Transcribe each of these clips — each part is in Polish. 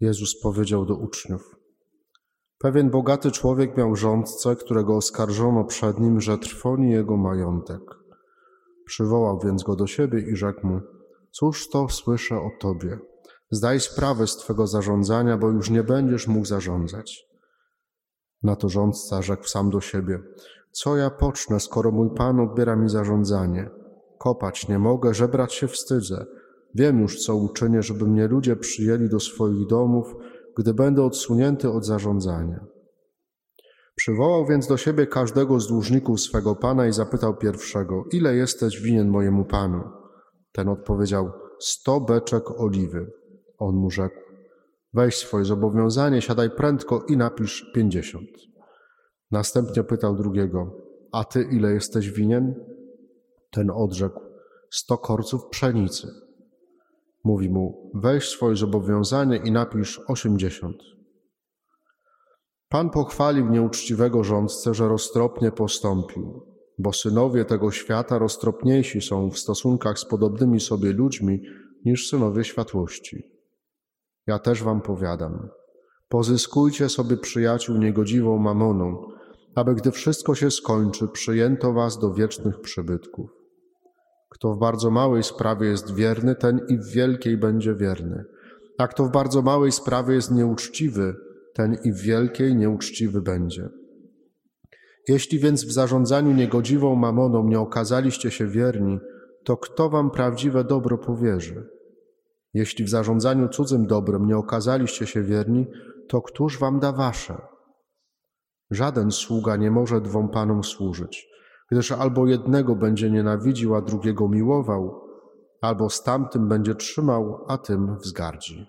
Jezus powiedział do uczniów: Pewien bogaty człowiek miał rządcę, którego oskarżono przed nim, że trwoni jego majątek. Przywołał więc go do siebie i rzekł mu: Cóż to słyszę o tobie? Zdaj sprawę z twego zarządzania, bo już nie będziesz mógł zarządzać. Na to rządca rzekł sam do siebie: Co ja pocznę, skoro mój pan odbiera mi zarządzanie? Kopać nie mogę, żebrać się wstydzę. Wiem już, co uczynię, żeby mnie ludzie przyjęli do swoich domów, gdy będę odsunięty od zarządzania. Przywołał więc do siebie każdego z dłużników swego pana i zapytał pierwszego: Ile jesteś winien mojemu panu? Ten odpowiedział: Sto beczek oliwy. On mu rzekł: Weź swoje zobowiązanie, siadaj prędko i napisz pięćdziesiąt. Następnie pytał drugiego: A ty ile jesteś winien? Ten odrzekł: Sto korców pszenicy. Mówi mu: Weź swoje zobowiązanie i napisz osiemdziesiąt. Pan pochwalił nieuczciwego rządcę, że roztropnie postąpił, bo synowie tego świata roztropniejsi są w stosunkach z podobnymi sobie ludźmi niż synowie światłości. Ja też wam powiadam, pozyskujcie sobie przyjaciół niegodziwą mamoną, aby gdy wszystko się skończy, przyjęto was do wiecznych przybytków. Kto w bardzo małej sprawie jest wierny, ten i w wielkiej będzie wierny. A kto w bardzo małej sprawie jest nieuczciwy, ten i w wielkiej nieuczciwy będzie. Jeśli więc w zarządzaniu niegodziwą mamoną nie okazaliście się wierni, to kto wam prawdziwe dobro powierzy? Jeśli w zarządzaniu cudzym dobrem nie okazaliście się wierni, to któż wam da wasze? Żaden sługa nie może dwom panom służyć, gdyż albo jednego będzie nienawidził, a drugiego miłował, albo z tamtym będzie trzymał, a tym wzgardzi.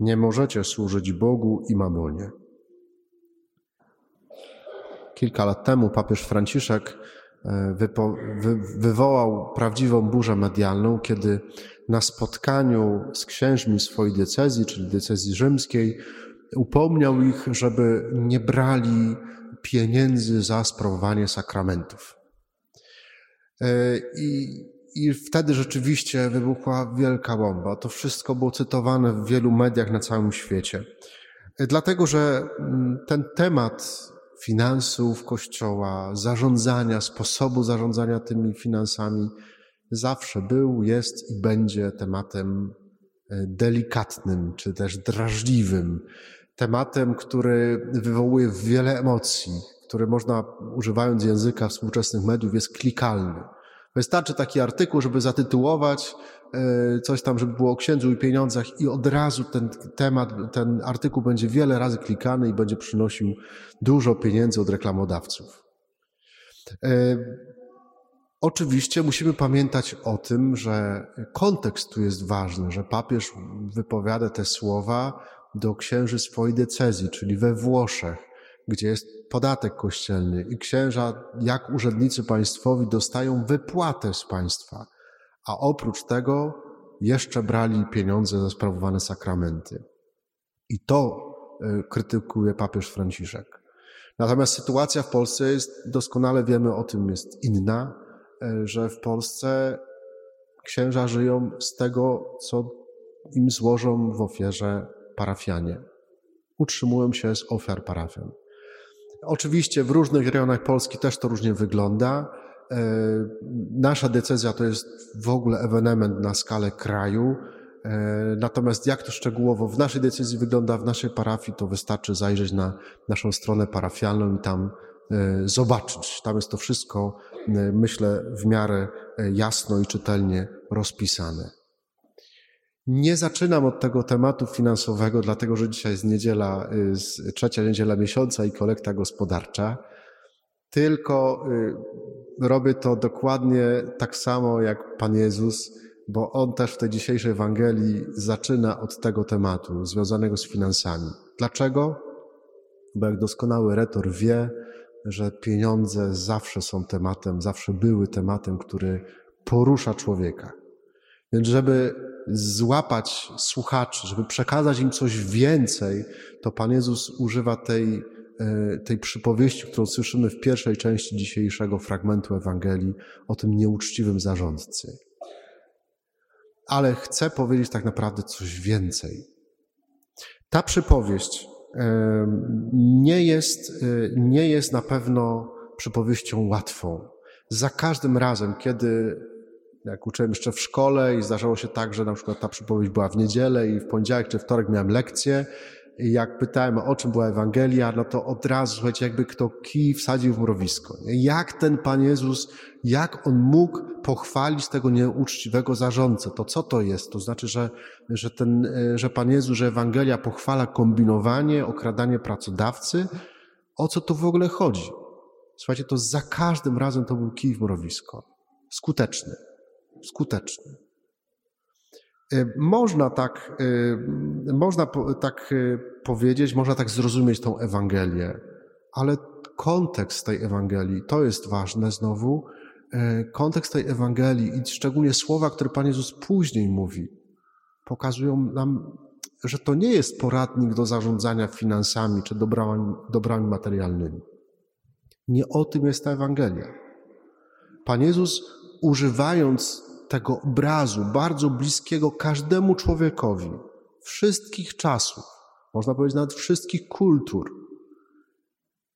Nie możecie służyć Bogu i mamonie. Kilka lat temu papież Franciszek e, wywołał prawdziwą burzę medialną, kiedy na spotkaniu z księżmi swojej diecezji, czyli diecezji rzymskiej, upomniał ich, żeby nie brali pieniędzy za sprawowanie sakramentów. E, I, I wtedy rzeczywiście wybuchła wielka bomba. To wszystko było cytowane w wielu mediach na całym świecie. E, dlatego, że mm, ten temat finansów Kościoła, zarządzania, sposobu zarządzania tymi finansami zawsze był, jest i będzie tematem e, delikatnym, czy też drażliwym, tematem, który wywołuje wiele emocji, który można, używając języka współczesnych mediów, jest klikalny. Wystarczy taki artykuł, żeby zatytułować e, coś tam, żeby było o księdzu i pieniądzach i od razu ten temat, ten artykuł będzie wiele razy klikany i będzie przynosił dużo pieniędzy od reklamodawców. E, Oczywiście musimy pamiętać o tym, że kontekst tu jest ważny, że papież wypowiada te słowa do księży swojej decyzji, czyli we Włoszech, gdzie jest podatek kościelny i księża, jak urzędnicy państwowi, dostają wypłatę z państwa, a oprócz tego jeszcze brali pieniądze za sprawowane sakramenty. I to e, krytykuje papież Franciszek. Natomiast sytuacja w Polsce jest, doskonale wiemy o tym, jest inna E, że w Polsce księża żyją z tego, co im złożą w ofierze parafianie. Utrzymują się z ofiar parafian. Oczywiście w różnych rejonach Polski też to różnie wygląda. E, nasza decyzja to jest w ogóle ewenement na skalę kraju. E, natomiast jak to szczegółowo w naszej decyzji wygląda, w naszej parafii, to wystarczy zajrzeć na naszą stronę parafialną i tam zobaczyć. Tam jest to wszystko E, myślę, w miarę e, jasno i czytelnie rozpisane. Nie zaczynam od tego tematu finansowego, dlatego że dzisiaj jest niedziela, jest trzecia niedziela miesiąca i kolekta gospodarcza, tylko y, robię to dokładnie tak samo jak Pan Jezus, bo On też w tej dzisiejszej Ewangelii zaczyna od tego tematu związanego z finansami. Dlaczego? Bo jak doskonały retor wie, że pieniądze zawsze są tematem, zawsze były tematem, który porusza człowieka. Więc, żeby złapać słuchaczy, żeby przekazać im coś więcej, to Pan Jezus używa tej, e, tej przypowieści, którą słyszymy w pierwszej części dzisiejszego fragmentu Ewangelii o tym nieuczciwym zarządcy. Ale chcę powiedzieć tak naprawdę coś więcej. Ta przypowieść nie jest, nie jest na pewno przypowieścią łatwą. Za każdym razem, kiedy jak uczyłem jeszcze w szkole i zdarzało się tak, że na przykład ta przypowieść była w niedzielę i w poniedziałek czy wtorek miałem lekcję i jak pytałem o czym była Ewangelia, no to od razu, słuchajcie, jakby kto kij wsadził w mrowisko. Jak ten Pan Jezus, jak On mógł pochwalić tego nieuczciwego zarządcę? To co to jest? To znaczy, że, że, ten, że Pan Jezus, że Ewangelia pochwala kombinowanie, okradanie pracodawcy? O co tu w ogóle chodzi? Słuchajcie, to za każdym razem to był kij w mrowisko. Skuteczny. Skuteczny. Y, można tak, y, można tak y, powiedzieć, można tak zrozumieć tą Ewangelię, ale kontekst tej Ewangelii, to jest ważne znowu, kontekst tej Ewangelii i szczególnie słowa, które Pan Jezus później mówi, pokazują nam, że to nie jest poradnik do zarządzania finansami czy dobrami, dobrami materialnymi. Nie o tym jest ta Ewangelia. Pan Jezus, używając tego obrazu, bardzo bliskiego każdemu człowiekowi, wszystkich czasów, można powiedzieć nawet wszystkich kultur,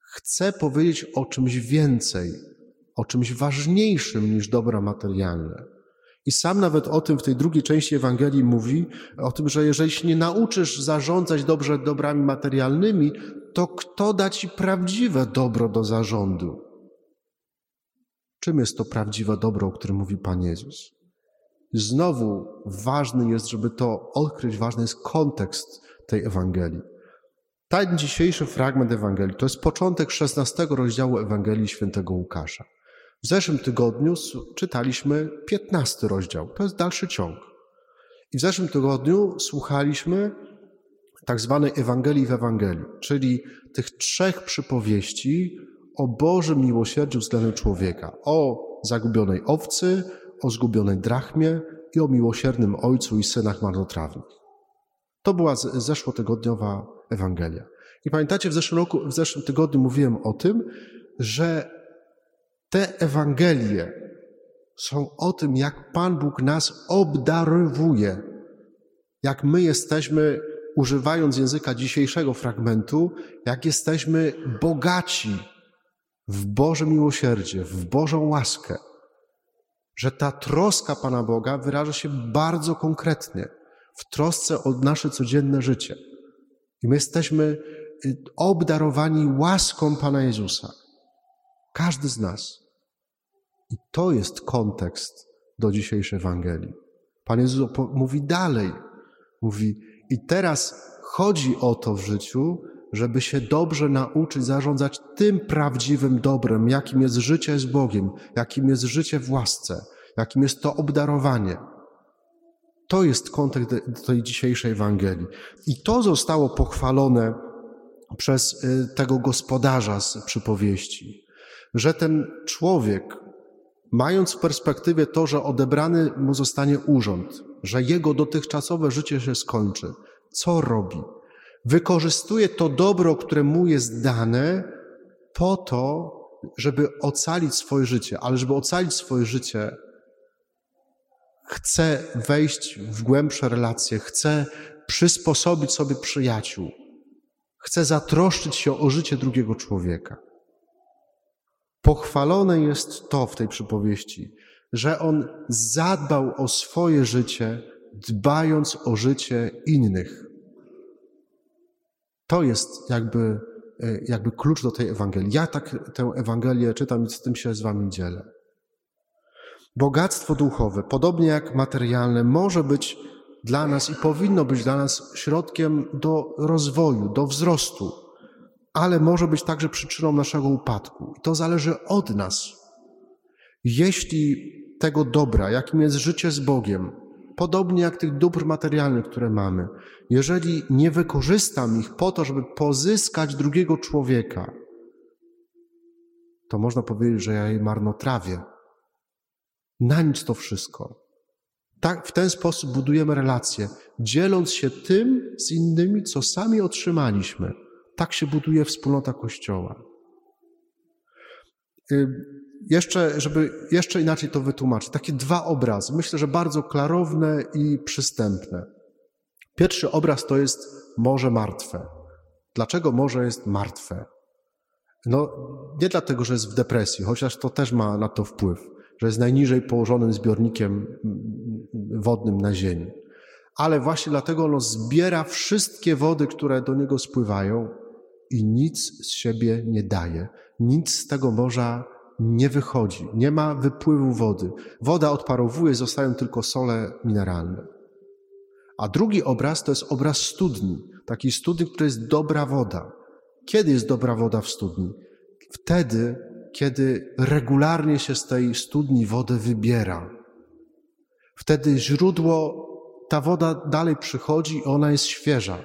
chce powiedzieć o czymś więcej, o czymś ważniejszym niż dobra materialne. I sam nawet o tym w tej drugiej części Ewangelii mówi, o tym, że jeżeli się nie nauczysz zarządzać dobrze dobrami materialnymi, to kto da ci prawdziwe dobro do zarządu? Czym jest to prawdziwe dobro, o którym mówi Pan Jezus? Znowu ważny jest, żeby to odkryć, ważny jest kontekst tej Ewangelii. Ten dzisiejszy fragment Ewangelii to jest początek 16 rozdziału Ewangelii świętego Łukasza. W zeszłym tygodniu czytaliśmy 15 rozdział, to jest dalszy ciąg. I w zeszłym tygodniu słuchaliśmy tak zwanej Ewangelii w Ewangelii, czyli tych trzech przypowieści o Bożym miłosierdziu względem człowieka, o zagubionej owcy, o zgubionej drachmie i o miłosiernym ojcu i synach marnotrawnych. To była zeszłotygodniowa Ewangelia. I pamiętacie, w zeszłym, roku, w zeszłym tygodniu mówiłem o tym, że te Ewangelie są o tym, jak Pan Bóg nas obdarowuje, jak my jesteśmy, używając języka dzisiejszego fragmentu, jak jesteśmy bogaci w Boże miłosierdzie, w Bożą łaskę że ta troska Pana Boga wyraża się bardzo konkretnie w trosce o nasze codzienne życie. I my jesteśmy y, obdarowani łaską Pana Jezusa. Każdy z nas. I to jest kontekst do dzisiejszej Ewangelii. Pan Jezus mówi dalej. Mówi, i teraz chodzi o to w życiu, żeby się dobrze nauczyć zarządzać tym prawdziwym dobrem, jakim jest życie z Bogiem, jakim jest życie w łasce, jakim jest to obdarowanie. To jest kontekst tej dzisiejszej Ewangelii. I to zostało pochwalone przez y, tego gospodarza z przypowieści, że ten człowiek, mając w perspektywie to, że odebrany mu zostanie urząd, że jego dotychczasowe życie się skończy, co robi? Wykorzystuje to dobro, które mu jest dane, po to, żeby ocalić swoje życie. Ale żeby ocalić swoje życie, chce wejść w głębsze relacje, chce przysposobić sobie przyjaciół, chce zatroszczyć się o życie drugiego człowieka. Pochwalone jest to w tej przypowieści, że on zadbał o swoje życie, dbając o życie innych. To jest jakby, e, jakby klucz do tej Ewangelii. Ja tak tę Ewangelię czytam i z tym się z wami dzielę. Bogactwo duchowe, podobnie jak materialne, może być dla nas i powinno być dla nas środkiem do rozwoju, do wzrostu, ale może być także przyczyną naszego upadku. I to zależy od nas. Jeśli tego dobra, jakim jest życie z Bogiem, podobnie jak tych dóbr materialnych, które mamy, jeżeli nie wykorzystam ich po to, żeby pozyskać drugiego człowieka, to można powiedzieć, że ja je marnotrawię. Na nic to wszystko. Tak, w ten sposób budujemy relacje, dzieląc się tym z innymi, co sami otrzymaliśmy. Tak się buduje wspólnota Kościoła. Y, jeszcze, żeby jeszcze inaczej to wytłumaczyć, takie dwa obrazy, myślę, że bardzo klarowne i przystępne. Pierwszy obraz to jest morze martwe. Dlaczego morze jest martwe? No, nie dlatego, że jest w depresji, chociaż to też ma na to wpływ, że jest najniżej położonym zbiornikiem wodnym na Ziemi. Ale właśnie dlatego ono zbiera wszystkie wody, które do niego spływają i nic z siebie nie daje. Nic z tego morza nie wychodzi. Nie ma wypływu wody. Woda odparowuje, zostają tylko sole mineralne. A drugi obraz to jest obraz studni. Takiej studni, która jest dobra woda. Kiedy jest dobra woda w studni? Wtedy, kiedy regularnie się z tej studni wodę wybiera. Wtedy źródło, ta woda dalej przychodzi i ona jest świeża,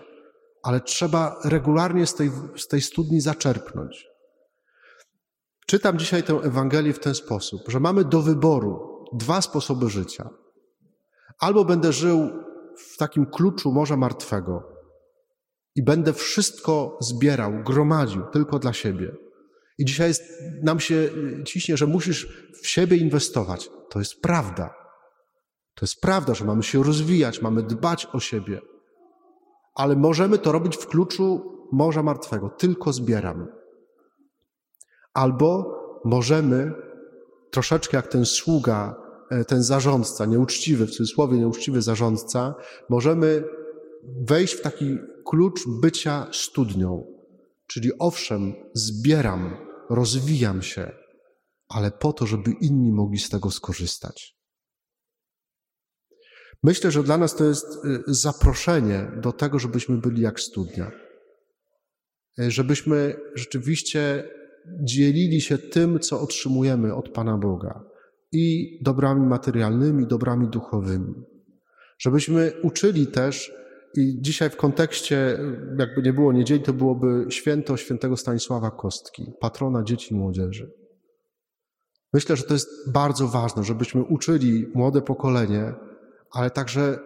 ale trzeba regularnie z tej, z tej studni zaczerpnąć. Czytam dzisiaj tę Ewangelię w ten sposób, że mamy do wyboru dwa sposoby życia. Albo będę żył w takim kluczu Morza Martwego i będę wszystko zbierał, gromadził tylko dla siebie. I dzisiaj jest, nam się ciśnie, że musisz w siebie inwestować. To jest prawda. To jest prawda, że mamy się rozwijać, mamy dbać o siebie. Ale możemy to robić w kluczu Morza Martwego. Tylko zbieramy. Albo możemy troszeczkę jak ten sługa, ten zarządca, nieuczciwy, w cudzysłowie nieuczciwy zarządca, możemy wejść w taki klucz bycia studnią. Czyli owszem, zbieram, rozwijam się, ale po to, żeby inni mogli z tego skorzystać. Myślę, że dla nas to jest e, zaproszenie do tego, żebyśmy byli jak studnia. E, żebyśmy rzeczywiście dzielili się tym, co otrzymujemy od Pana Boga i dobrami materialnymi, dobrami duchowymi. Żebyśmy uczyli też, i dzisiaj w kontekście, jakby nie było niedzieli, to byłoby święto świętego Stanisława Kostki, patrona dzieci i młodzieży. Myślę, że to jest bardzo ważne, żebyśmy uczyli młode pokolenie, ale także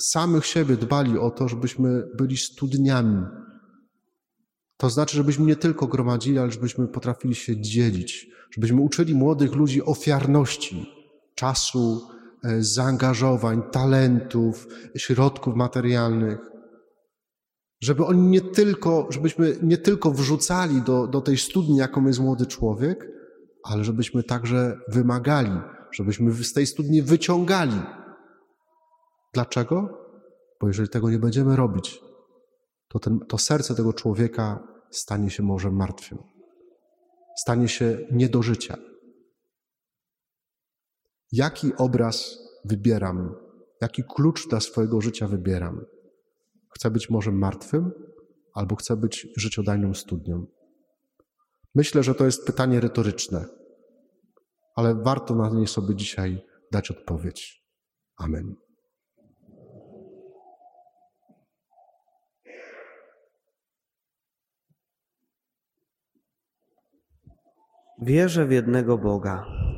samych siebie dbali o to, żebyśmy byli studniami to znaczy, żebyśmy nie tylko gromadzili, ale żebyśmy potrafili się dzielić, żebyśmy uczyli młodych ludzi ofiarności czasu, e, zaangażowań, talentów, środków materialnych. Żeby oni nie tylko, żebyśmy nie tylko wrzucali do, do tej studni, jaką jest młody człowiek, ale żebyśmy także wymagali, żebyśmy z tej studni wyciągali. Dlaczego? Bo jeżeli tego nie będziemy robić, to, ten, to serce tego człowieka stanie się może martwym. Stanie się nie do życia. Jaki obraz wybieram? Jaki klucz dla swojego życia wybieram? Chcę być może martwym, albo chcę być życiodajną studnią? Myślę, że to jest pytanie retoryczne, ale warto na nie sobie dzisiaj dać odpowiedź. Amen. Wierzę w jednego Boga,